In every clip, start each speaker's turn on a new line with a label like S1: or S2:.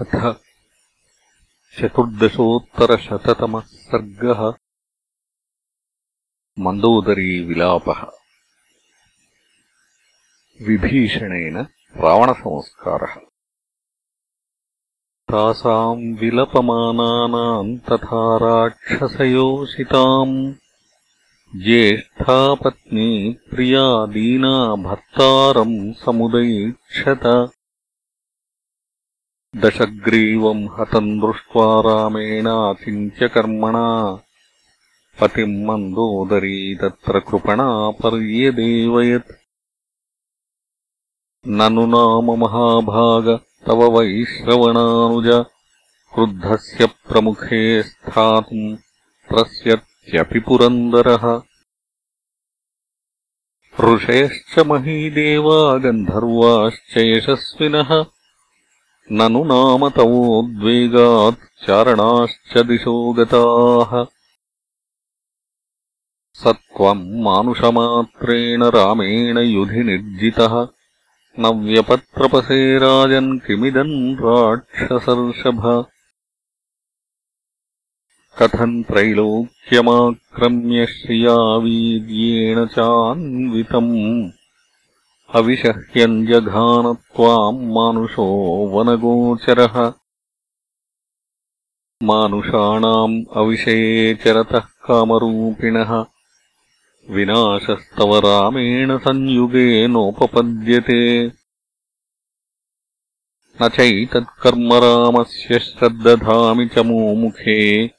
S1: अथ चतुर्दशोत्तरशततमः सर्गः मन्दोदरीविलापः। विभीषणेन रावणसंस्कारः। तासाम् विलपमानानाम् तथा राक्षसयोषिताम् ज्येष्ठापत्नी प्रिया दीना भर्तारम् समुदैक्षत दशग्रीवम् हतम् दृष्ट्वा रामेणाचिन्त्यकर्मणा पतिम् मन्दोदरी तत्र कृपणा पर्यदेवयत्। ननु नाम महाभाग तव वैश्रवणानुज। क्रुद्धस्य प्रमुखे स्थातुम् त्रस्यत्यपि पुरन्दरः। ऋषयश्च महीदेवा गन्धर्वाश्च यशस्विनः ननु नाम तवोद्वेगात् चारणाश्च दिशो गताः। स त्वम् मानुषमात्रेण रामेण युधि निर्जितः। न व्यपत्रपसे राजन् किमिदम् राक्षसर्षभ। कथम् त्रैलोक्यमाक्रम्य श्रियावीर्येण चान्वितम् अविशह्यम् त्वाम् मानुषो वनगोचरः। मानुषाणाम् अविषये चरतः कामरूपिणः। विनाशस्तव रामेण संयुगे नोपपद्यते। न चैतत्कर्म रामस्य श्रद्दधामि च मोमुखे।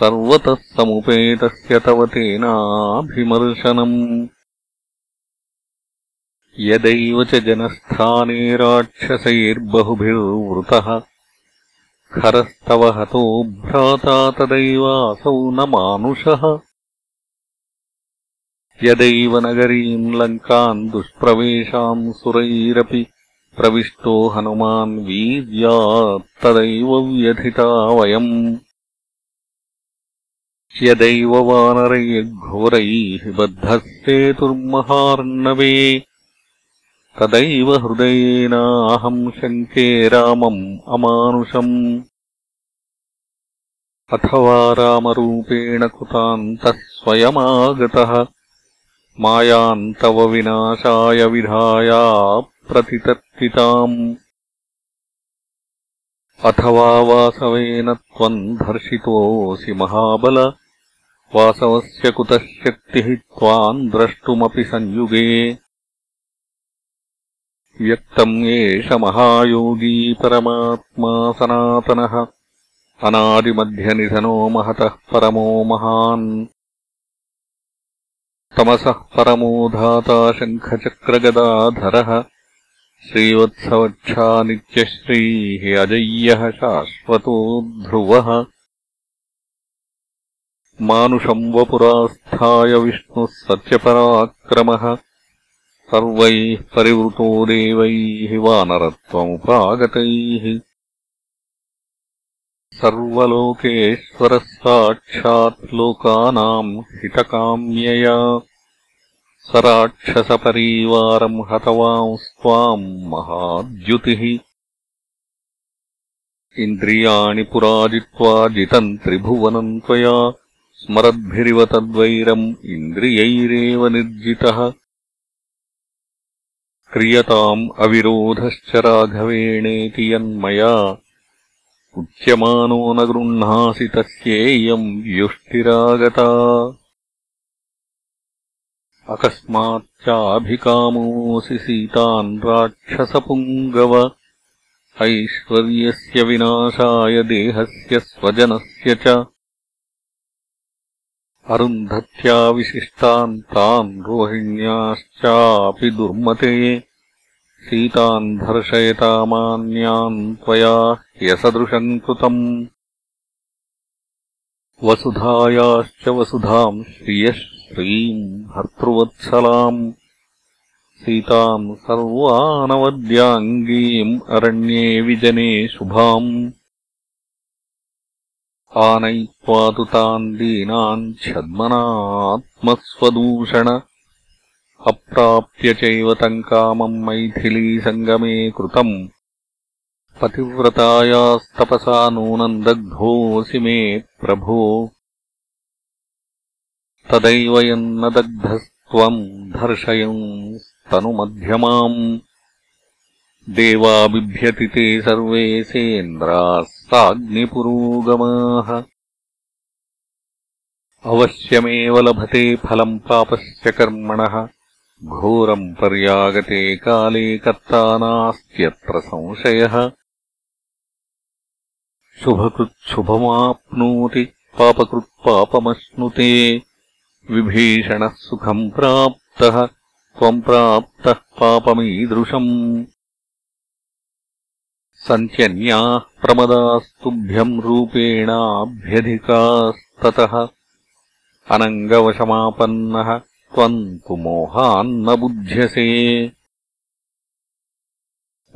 S1: सर्वतः समुपेतस्य तव तेनाभिमर्शनम् यदैव च जनस्थाने राक्षसैर्बहुभिर्वृतः खरस्तव हतो भ्राता तदैवासौ न मानुषः। यदैव नगरीम् लङ्काम् दुष्प्रवेशाम् सुरैरपि प्रविष्टो हनुमान् वीर्यात्तदैव व्यथिता वयम्। यदैव वानरैर्घोरैः बद्धः सेतुर्महार्णवे तदैव हृदयेनाहम् शङ्के रामम् अमानुषम्। अथवा रामरूपेण कृतान्तः स्वयमागतः। मायान्तव विनाशाय विधायाप्रतितर्तिताम् अथवा वासवेन त्वम् धर्षितोऽसि महाबल। वासवस्य कुतः शक्तिः त्वाम् द्रष्टुमपि संयुगे व्यक्तम् एष महायोगी परमात्मा सनातनः। अनादिमध्यनिधनो महतः परमो महान्। तमसः परमो धाता शङ्खचक्रगदाधरः। श्रीवत्सवक्षा नित्यश्रीः अजय्यः शाश्वतो ध्रुवः। मानुषम् वपुरास्थाय विष्णुः सत्यपराक्रमः सर्वैः परिवृतो देवैः वानरत्वमुपागतैः। सर्वलोकेश्वरः साक्षात् लोकानाम् हितकाम्यया। स राक्षसपरीवारम् हतवांस्त्वाम् महाद्युतिः। इन्द्रियाणि पुराजित्वा जितम् त्रिभुवनम् त्वया स्मरद्भिरिव तद्वैरम् इन्द्रियैरेव निर्जितः क्रियताम् अविरोधश्च राघवेणेति यन्मया। उच्यमानो न गृह्णासि तस्येयम् व्युष्टिरागता अकस्माच्चाभिकामोऽसि सीतान् राक्षसपुङ्गव। ऐश्वर्यस्य विनाशाय देहस्य स्वजनस्य च अरुन्धत्याविशिष्टान् तान् रोहिण्याश्चापि दुर्मते। सीतान् धर्शयतामान्यान् त्वया ह्यसदृशम् कृतम्। वसुधायाश्च वसुधाम् श्रियः श्रीम् भर्तृवत्सलाम्। सीताम् सर्वानवद्याङ्गीम् अरण्ये विजने शुभाम् आनयित्वा तु तान् दीनान् छद्मनात्मस्वदूषण। अप्राप्य चैव तम् कामम् मैथिलीसङ्गमे कृतम्। पतिव्रतायास्तपसा नूनम् दग्धोऽसि मे प्रभो। तदैव यन्न दग्धस्त्वम् तनुमध्यमाम् देवा बिभ्यति ते सर्वे सेन्द्राः साग्निपुरोगमाः। अवश्यमेव लभते फलम् पापस्य कर्मणः। घोरम् पर्यागते काले कर्ता नास्त्यत्र संशयः। शुभकृच्छुभमाप्नोति पापकृत्पापमश्नुते विभीषणः सुखम् प्राप्तः त्वम् प्राप्तः पापमीदृशम् सन्त्यन्याः प्रमदास्तुभ्यम् रूपेणाभ्यधिकास्ततः। अनङ्गवशमापन्नः त्वम् तु मोहान्न बुध्यसे।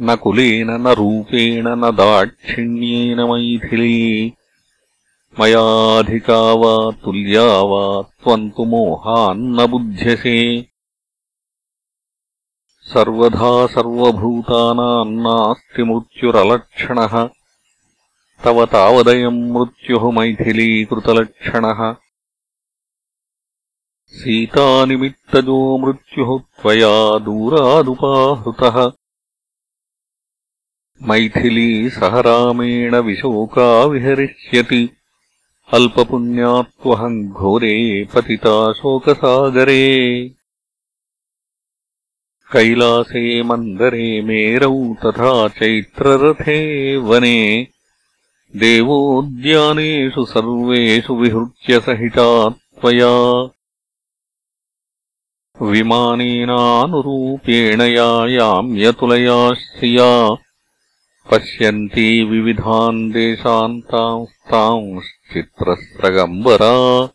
S1: न कुलेन न रूपेण न दाक्षिण्येन मैथिली। मयाधिका वा तुल्या वा त्वम् तु मोहान्न बुध्यसे सर्वधा सर्वभूतानाम् नास्ति मृत्युरलक्षणः तव तावदयम् मृत्युः मैथिलीकृतलक्षणः। सीतानिमित्तजो मृत्युः त्वया दूरादुपाहृतः। मैथिली सह रामेण विशोका विहरिष्यति। अल्पपुण्यात्वहम् घोरे पतिता शोकसागरे कैलासे मन्दरे मेरौ तथा चैत्ररथे वने देवोद्यानेषु सर्वेषु विहृत्यसहिता त्वया। विमानेनानुरूपेण याम्यतुलया श्रिया पश्यन्ती विविधान् देशान्तांस्तांश्चित्रस्रगम्बरा।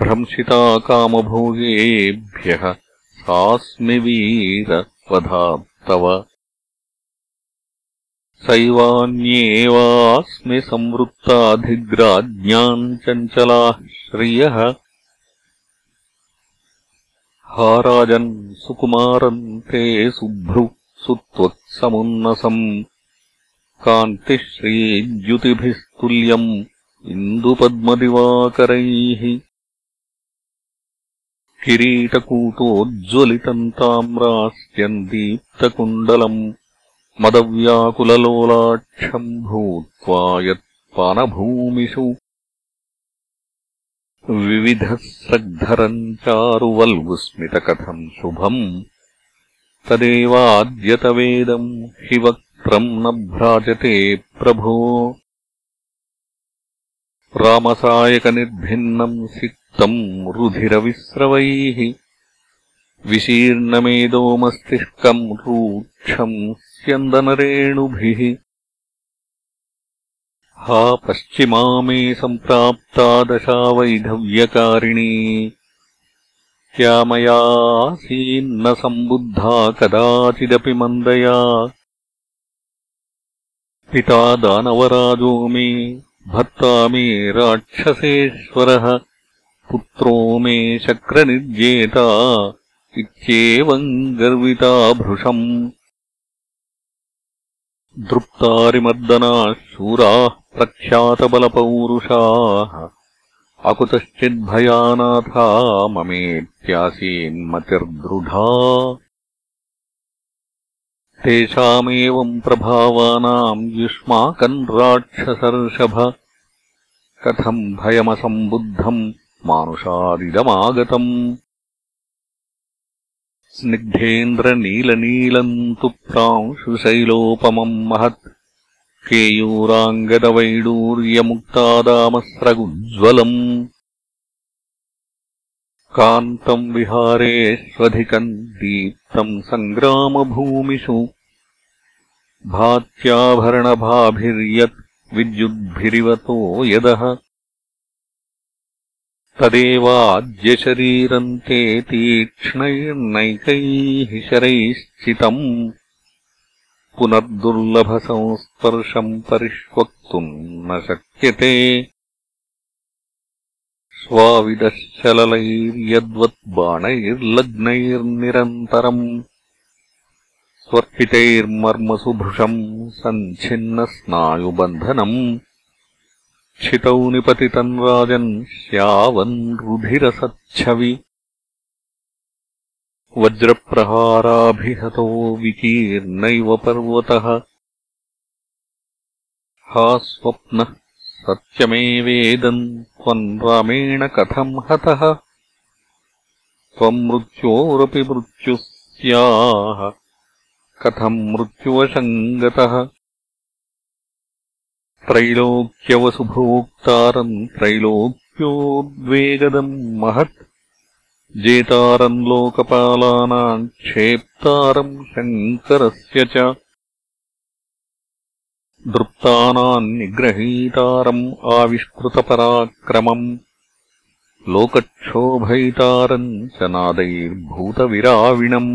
S1: भ्रंशिता कामभोगेभ्यः सास्मि वीरवधात्तव सैवान्येवास्मि संवृत्ताधिग्राज्ञाम् चञ्चलाः श्रियः हा राजन् सुकुमारम् ते सुभ्रु सुत्वत्समुन्नसम् कान्तिश्रीद्युतिभिस्तुल्यम् इन्दुपद्मदिवाकरैः किरीटकूटोज्ज्वलितम् ताम्रास्त्यम् दीप्तकुण्डलम् मदव्याकुललोलाक्षम् भूत्वा यत्पानभूमिषु विविधस्रग्धरम् चारुवल्गुस्मितकथम् शुभम् तदेवाद्यतवेदम् हि वक्त्रम् न भ्राजते प्रभो रामसायकनिर्भिन्नम् सिक्तम् रुधिरविस्रवैः विशीर्णमेदो मस्तिष्कम् रूक्षम् स्यन्दनरेणुभिः। हा पश्चिमा मे सम्प्राप्ता दशा वैधव्यकारिणी त्या मयासीन्न सम्बुद्धा कदाचिदपि मन्दया। पिता दानवराजो मे भर्ता मे राक्षसेश्वरः पुत्रो मे शक्रनिर्जेता इत्येवम् गर्विता भृशम्। दृप्तारिमर्दनाः शूराः प्रख्यातबलपौरुषाः अकुतश्चिद्भयानाथा ममेत्यासीन्मतिर्दृढा तेषामेवम् प्रभावानाम् युष्माकम् राक्षसर्षभ। कथम् भयमसम्बुद्धम् मानुषादिदमागतम्। स्निग्धेन्द्रनीलनीलम् तु प्रांशुशैलोपमम् महत्। केयूराङ्गदवैडूर्यमुक्तादामस्रगुज्ज्वलम् कान्तम् विहारेष्वधिकम् दीप्तम् सङ्ग्रामभूमिषु। भात्याभरणभाभिर्यत् विद्युद्भिरिवतो यदः। तदेवाद्यशरीरम् ते तीक्ष्णैर्नैकैः शरैश्चितम्। पुनर्दुर्लभसंस्पर्शम् परिष्वक्तुम् न शक्यते स्वाविदश्चललैर्यद्वत् बाणैर्लग्नैर्निरन्तरम् स्वर्पितैर्मर्मसु भृशम् सञ्छिन्नस्नायुबन्धनम् क्षितौ निपतितम् राजन् श्यावन् रुधिरसच्छवि वज्रप्रहाराभिहतो विकीर्णैव पर्वतः हा स्वप्नः सत्यमेवेदम् त्वम् रामेण कथम् हतः। त्वम् मृत्योरपि मृत्युः स्याः। कथम् मृत्युवशम् गतः त्रैलोक्यवसुभोक्तारम् त्रैलोक्योद्वेगदम् महत्। जेतारम् लोकपालानाम् क्षेप्तारम् शङ्करस्य च दृप्तानाम् निग्रहीतारम् आविष्कृतपराक्रमम् लोकक्षोभयितारम् च नादैर्भूतविराविणम्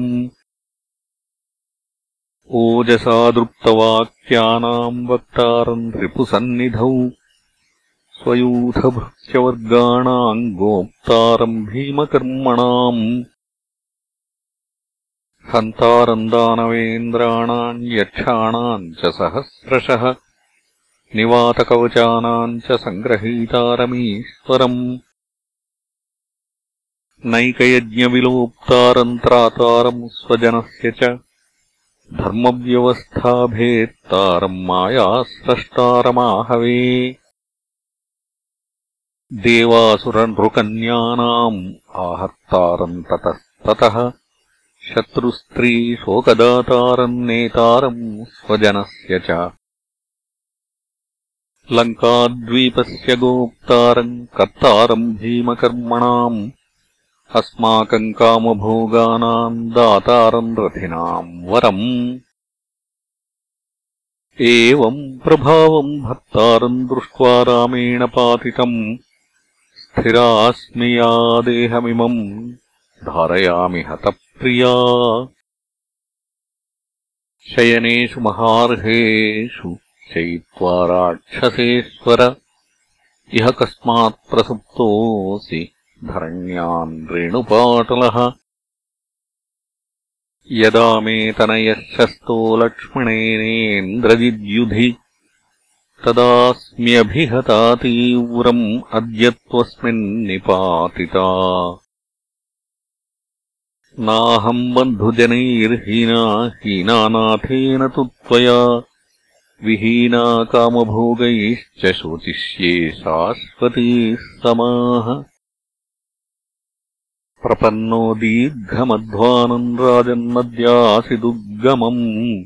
S1: ओजसा दृप्तवाक्यानाम् वक्तारम् रिपुसन्निधौ स्वयूथभृत्यवर्गाणाम् गोप्तारम् भीमकर्मणाम् हन्तारम् दानवेन्द्राणाम् यक्षाणाम् च सहस्रशः। निवातकवचानाम् च सङ्ग्रहीतारमीश्वरम्। नैकयज्ञविलोप्तारम् त्रातारम् स्वजनस्य च। धर्मव्यवस्थाभेत्तारम् मायास्रष्टारमाहवे। देवासुरनृकन्यानाम् आहर्तारम् ततस्ततः शत्रुस्त्रीशोकदातारम् नेतारम् स्वजनस्य च। लङ्काद्वीपस्य गोप्तारम् कर्तारम् भीमकर्मणाम् अस्माकम् कामभोगानाम् दातारम् रथिनाम् वरम्। एवम् प्रभावम् भर्तारम् दृष्ट्वा रामेण पातितम् स्थिरास्मि या देहमिमम् धारयामि हतप्रिया शयनेषु महार्हेषु शयित्वा राक्षसेश्वर इह कस्मात्प्रसुप्तोऽसि धरण्यान् रेणुपाटलः। यदा मे तनयः शस्तो लक्ष्मणेनेन्द्रजिद्युधि तदास्म्यभिहता तीव्रम् अद्य त्वस्मिन्निपातिता नाहम् बन्धुजनैर्हीना हीनानाथेन तु त्वया। विहीना कामभोगैश्च शोचिष्ये शाश्वतीः समाः। प्रपन्नो दीर्घमध्वानम् राजन्नद्यासि दुर्गमम्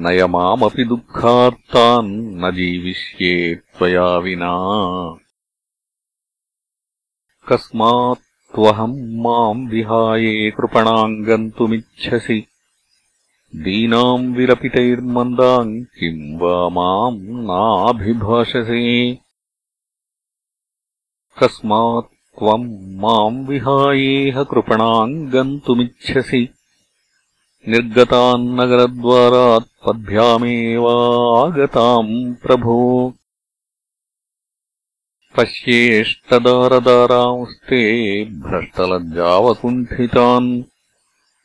S1: नय मामपि दुःखार्तान् न जीविष्ये त्वया विना कस्मात्त्वहम् माम् विहाये कृपणाम् गन्तुमिच्छसि दीनाम् विरपितैर्मन्दाम् किम् वा माम् नाभिभाषसे। कस्मात् त्वम् माम् विहायेह कृपणाम् गन्तुमिच्छसि निर्गतान्नगरद्वारात्पद्भ्यामेवागताम् प्रभो पश्येष्टदारदारांस्ते भ्रष्टलज्जावकुण्ठितान्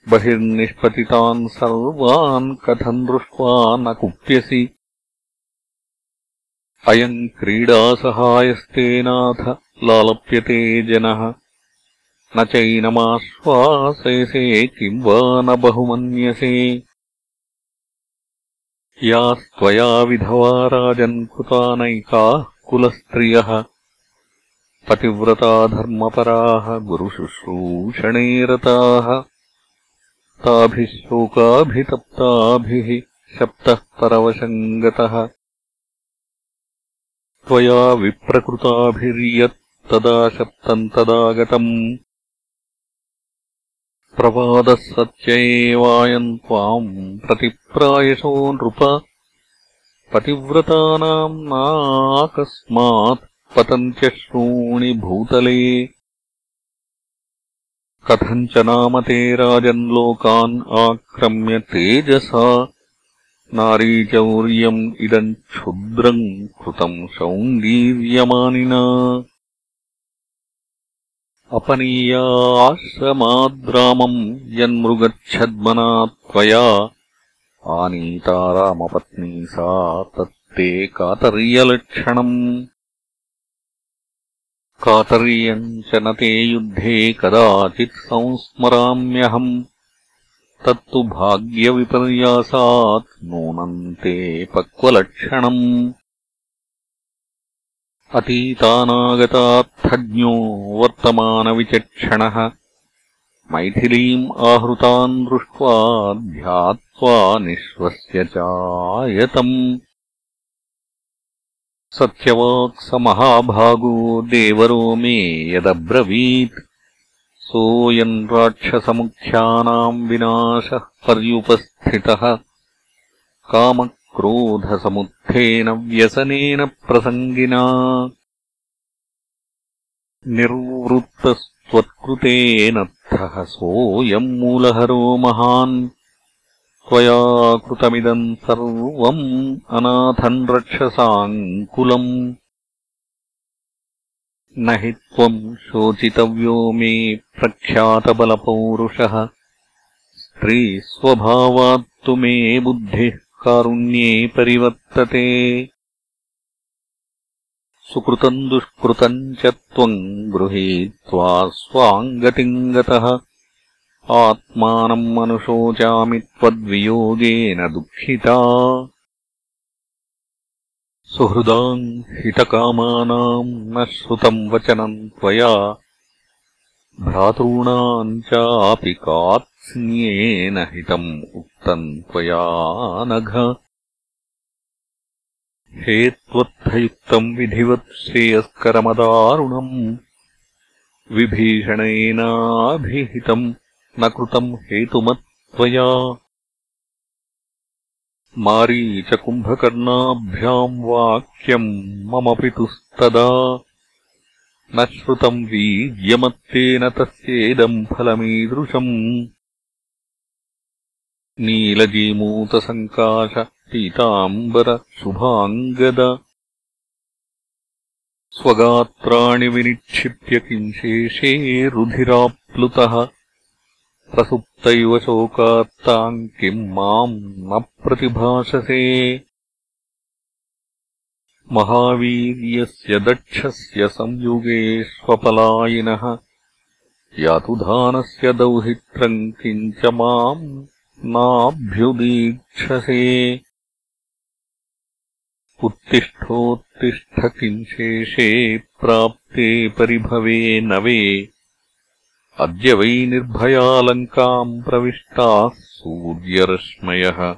S1: बहिर्निष्पतितान् सर्वान् कथम् दृष्ट्वा न कुप्यसि। अयम् क्रीडासहायस्तेनाथ लालप्यते जनः। न चैनमाश्वासयसे किम् वा न बहुमन्यसे। यास्त्वया विधवा राजन्कृतानैकाः कुलस्त्रियः पतिव्रता धर्मपराः गुरुशुश्रूषणे रताः ताभिः शोकाभितप्ताभिः शप्तः परवशम् गतः त्वया विप्रकृताभिर्यत्तदा शप्तम् तदागतम्। प्रवादः सत्य एवायम् त्वाम् प्रतिप्रायशो नृप पतिव्रतानाम् नाकस्मात् पतन्त्यश्रूणि भूतले कथम् च नाम ते राजन्लोकान् आक्रम्य तेजसा। नारीचौर्यम् इदम् क्षुद्रम् कृतम् सौन्दीर्यमानिना अपनीयाश्रमाद्रामम् यन्मृगच्छद्मना त्वया। आनीता रामपत्नी सा तत्ते कातर्यलक्षणम् कातर्यम् च न ते युद्धे कदाचित् संस्मराम्यहम्। तत्तु भाग्यविपर्यासात् नूनम् ते पक्वलक्षणम्। अतीतानागतार्थज्ञो वर्तमानविचक्षणः। मैथिलीम् आहृताम् दृष्ट्वा ध्यात्वा निःश्वस्य चायतम् सत्यवाक् स महाभागो देवरो मे यदब्रवीत्। सोऽयम् राक्षसमुख्यानाम् विनाशः पर्युपस्थितः। कामक्रोधसमुत्थेन व्यसनेन प्रसङ्गिना। निर्वृत्तस्त्वत्कृतेनर्थः सोऽयम् मूलहरो महान् त्वया कृतमिदम् सर्वम् अनाथम् रक्षसाङ्कुलम् न हि त्वम् शोचितव्यो मे प्रख्यातबलपौरुषः। स्त्रीस्वभावात्तु मे बुद्धिः कारुण्ये परिवर्तते। सुकृतम् दुष्कृतम् च त्वम् गृहीत्वा स्वाङ्गतिम् गतः आत्मानम् अनुशोचामि त्वद्वियोगेन दुःखिता। सुहृदाम् हितकामानाम् न श्रुतम् वचनम् त्वया। भ्रातॄणाम् चापि कात्स्न्येन हितम् उक्तम् त्वया नघ। हे त्वत्थयुक्तम् विधिवत् श्रेयस्करमदारुणम्। विभीषणेनाभिहितम् न कृतम् हेतुमत्त्वया। मारीचकुम्भकर्णाभ्याम् वाक्यम् मम पितुस्तदा। न श्रुतम् वीर्यमत्तेन तस्येदम् फलमीदृशम्। नीलजीमूतसङ्काश पीताम्बरशुभाङ्गद स्वगात्राणि विनिक्षिप्य किंशेषे रुधिराप्लुतः प्रसुप्त इव शोकात्ताम् किम् माम् न प्रतिभाषसे महावीर्यस्य दक्षस्य संयुगेष्वपलायिनः यातुधानस्य दौहित्रम् किञ्च माम् नाभ्युदीक्षसे। उत्तिष्ठोत्तिष्ठ किंशेषे प्राप्ते परिभवे नवे अद्य वै निर्भयालङ्काम् प्रविष्टाः सूर्यरश्मयः।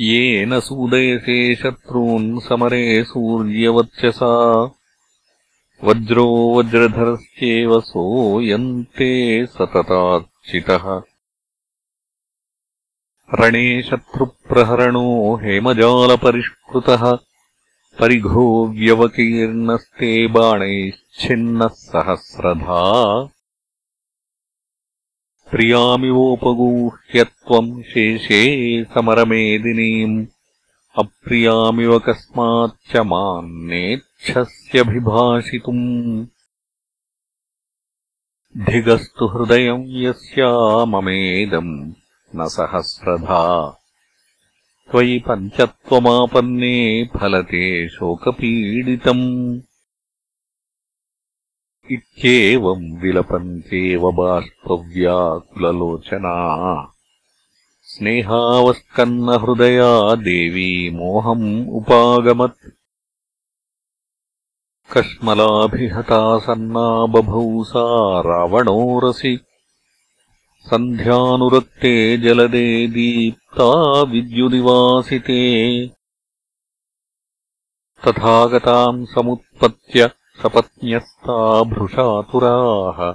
S1: येन सूदयसे शत्रून् समरे सूर्यवर्चसा। वज्रो वज्रधरश्चेव सोऽयन्ते सततार्चितः। रणे शत्रुप्रहरणो हेमजालपरिष्कृतः परिघो व्यवकीर्णस्ते बाणैश्छिन्नः सहस्रधा प्रियामिवोपगूह्यत्वम् शेषे समरमेदिनीम्। अप्रियामिव कस्माच्च माम् नेच्छस्यभिभाषितुम् धिगस्तु हृदयम् यस्या ममेदम् न सहस्रधा त्वयि पञ्चत्वमापन्ने फलते शोकपीडितम्। इत्येवम् विलपन्त्येव बाष्पव्याकुललोचना स्नेहावस्कन्नहृदया देवी मोहम् उपागमत्। कश्मलाभिहता सन्ना बभौ सा रावणोरसि सन्ध्यानुरक्ते जलदे दीप्ता विद्युदिवासिते। तथागताम् समुत्पत्य सपत्न्यस्ता भृशातुराः।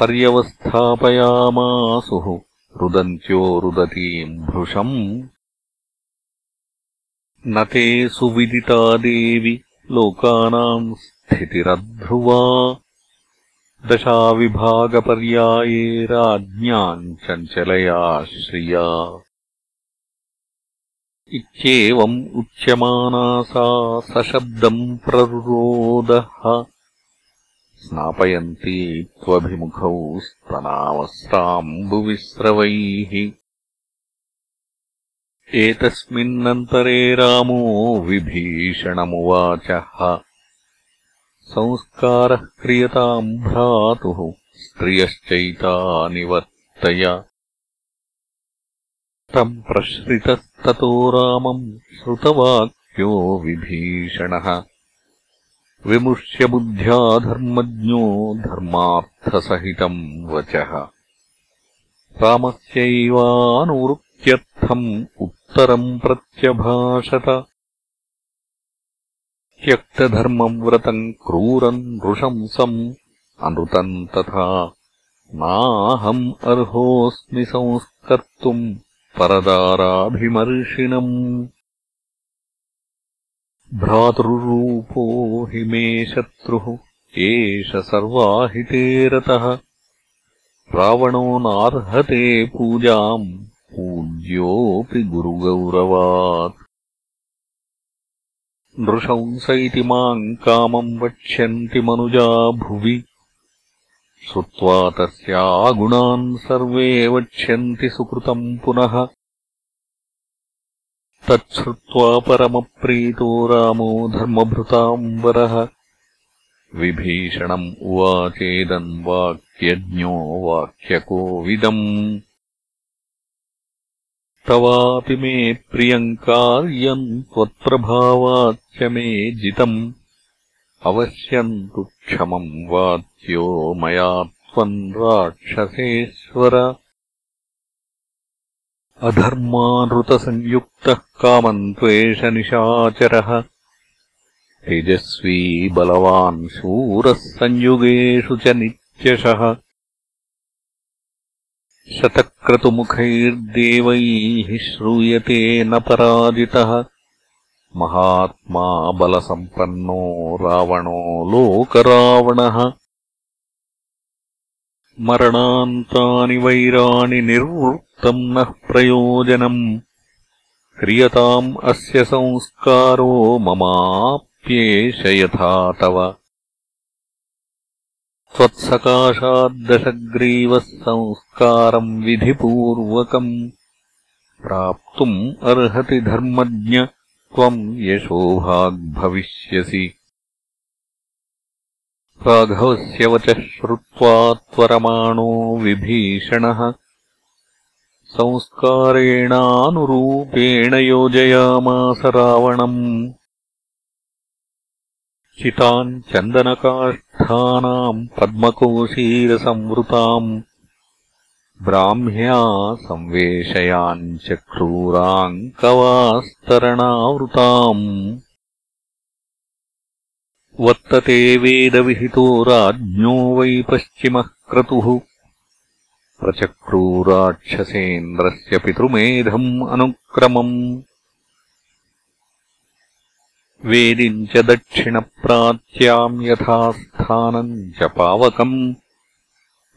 S1: पर्यवस्थापयामासुः रुदन्त्यो रुदतीम् भृशम्। न ते सुविदिता देवि लोकानाम् स्थितिरध्रुवा दशाविभागपर्याये राज्ञाम् चञ्चलया श्रिया। इत्येवम् उच्यमाना सा सशब्दम् प्ररोदः स्नापयन्ती त्वभिमुखौ स्तनावस्ताम्बुविस्रवैः एतस्मिन्नन्तरे रामो विभीषणमुवाचः संस्कारः क्रियताम् भ्रातुः स्त्रियश्चैतानिवर्तय तम् प्रश्रितस्ततो रामम् श्रुतवाक्यो विभीषणः। विमुष्य बुद्ध्या धर्मज्ञो धर्मार्थसहितम् वचः। रामस्यैवानुवृत्त्यर्थम् उत्तरम् प्रत्यभाषत त्यक्तधर्मम् व्रतम् क्रूरम् नृशंसम् अनृतम् तथा नाहम् अर्होऽस्मि संस्कर्तुम् परदाराभिमर्शिणम् भ्रातृरूपो हि मे शत्रुः एष सर्वाहिते रतः। रावणो नार्हते पूजाम् पूज्योऽपि गुरुगौरवात् नृशंस इति माम् कामम् वक्ष्यन्ति मनुजा भुवि। श्रुत्वा तस्यागुणान् सर्वे वक्ष्यन्ति सुकृतम् पुनः। तच्छ्रुत्वा परमप्रीतो रामो धर्मभृताम्बरः। विभीषणम् उवाचेदन् वाक्यज्ञो वाक्यकोविदम्। तवापि मे प्रियम् कार्यम् त्वत्प्रभावाच्च मे जितम् अवश्यम् तु क्षमम् वाच्यो मया त्वम् राक्षसेश्वर। अधर्मानृतसंयुक्तः कामम् त्वेषनिशाचरः तेजस्वी बलवान् शूरः संयुगेषु च नित्यशः। शतक्रतुमुखैर्देवैः श्रूयते न पराजितः महात्मा बलसम्पन्नो रावणो लोकरावणः। मरणान्तानि वैराणि निर्वृत्तम् नः प्रयोजनम्। क्रियताम् अस्य संस्कारो ममाप्येष यथा तव। त्वत्सकाशाद्दशग्रीवः संस्कारम् विधिपूर्वकम् प्राप्तुम् अर्हति धर्मज्ञ त्वम् यशोभाग्भविष्यसि। राघवस्य वचः श्रुत्वा त्वरमाणो विभीषणः संस्कारेणानुरूपेण योजयामास रावणम्। चिताम् चन्दनकाष्ठानाम् पद्मकोशीरसंवृताम् ब्राह्म्या संवेशयाम् चक्रूराम् कवास्तरणावृताम्। वर्तते वेदविहितो राज्ञो वै पश्चिमः क्रतुः। प्रचक्रूराक्षसेन्द्रस्य पितृमेधम् अनुक्रमम्। वेदिम् च दक्षिणप्राच्याम् यथास्थानम् च पावकम्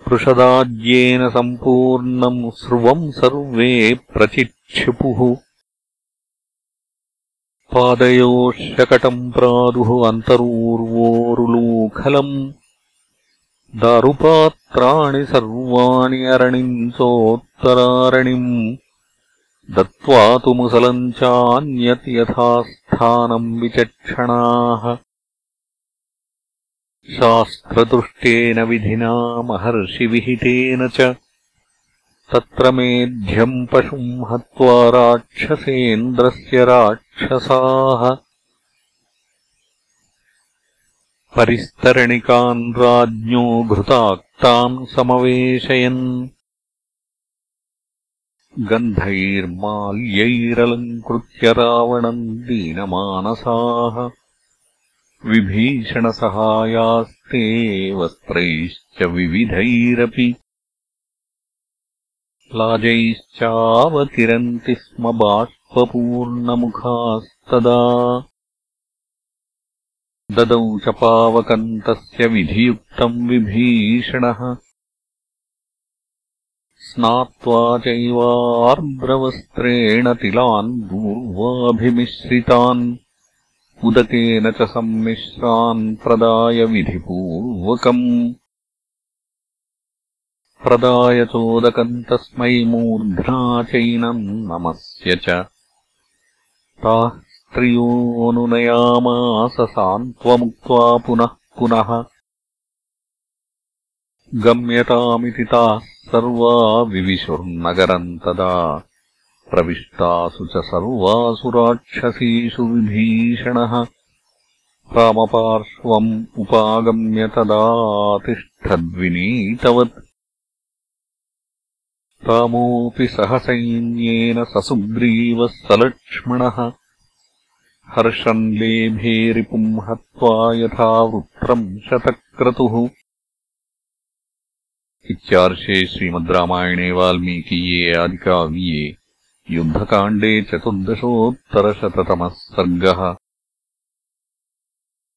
S1: पृषदाज्येन सम्पूर्णम् स्रुवम् सर्वे प्रचिक्षिपुः पादयोः शकटम् प्रादुः अन्तरूर्वोरुलूखलम्। दारुपात्राणि सर्वाणि अरणिम् चोत्तरारणिम् दत्त्वा तु मुसलम् चान्यत् यथास्थानम् विचक्षणाः शास्त्रदृष्टेन विधिना महर्षिविहितेन च। तत्र मेध्यम् पशुम् हत्वा राक्षसेन्द्रस्य राक्षसाः। परिस्तरणिकान् राज्ञो घृताक्ताम् समवेशयन्। गन्धैर्माल्यैरलङ्कृत्य रावणम् दीनमानसाः विभीषणसहायास्ते वस्त्रैश्च विविधैरपि। लाजैश्चावतिरन्ति स्म बाष्पपूर्णमुखास्तदा। ददौ च पावकम् तस्य विधियुक्तम् विभीषणः। स्नात्वा चैवार्द्रवस्त्रेण तिलान् दूर्वाभिमिश्रितान् उदकेन च सम्मिश्रान् प्रदाय विधिपूर्वकम्। प्रदाय चोदकम् तस्मै मूर्ध्ना चैनम् नमस्य च। ताः स्त्रियोऽनुनयामास सान्त्वमुक्त्वा पुनः पुनः। गम्यतामिति ताः सर्वा विविशुर्नगरम् तदा प्रविष्टासु च सर्वासु राक्षसीषु विभीषणः। रामपार्श्वम् उपागम्य तदातिष्ठद्विनीतवत्। रामोऽपि सहसैन्येन ससुग्रीवः सलक्ष्मणः हर्षम् लेभे रिपुम् हत्वा यथा वृत्रम् शतक्रतुः। इत्यार्षे श्रीमद् रामायणे वाल्मीकीये आदिकाव्ये युद्धकाण्डे चतुर्दशोत्तरशततमः सर्गः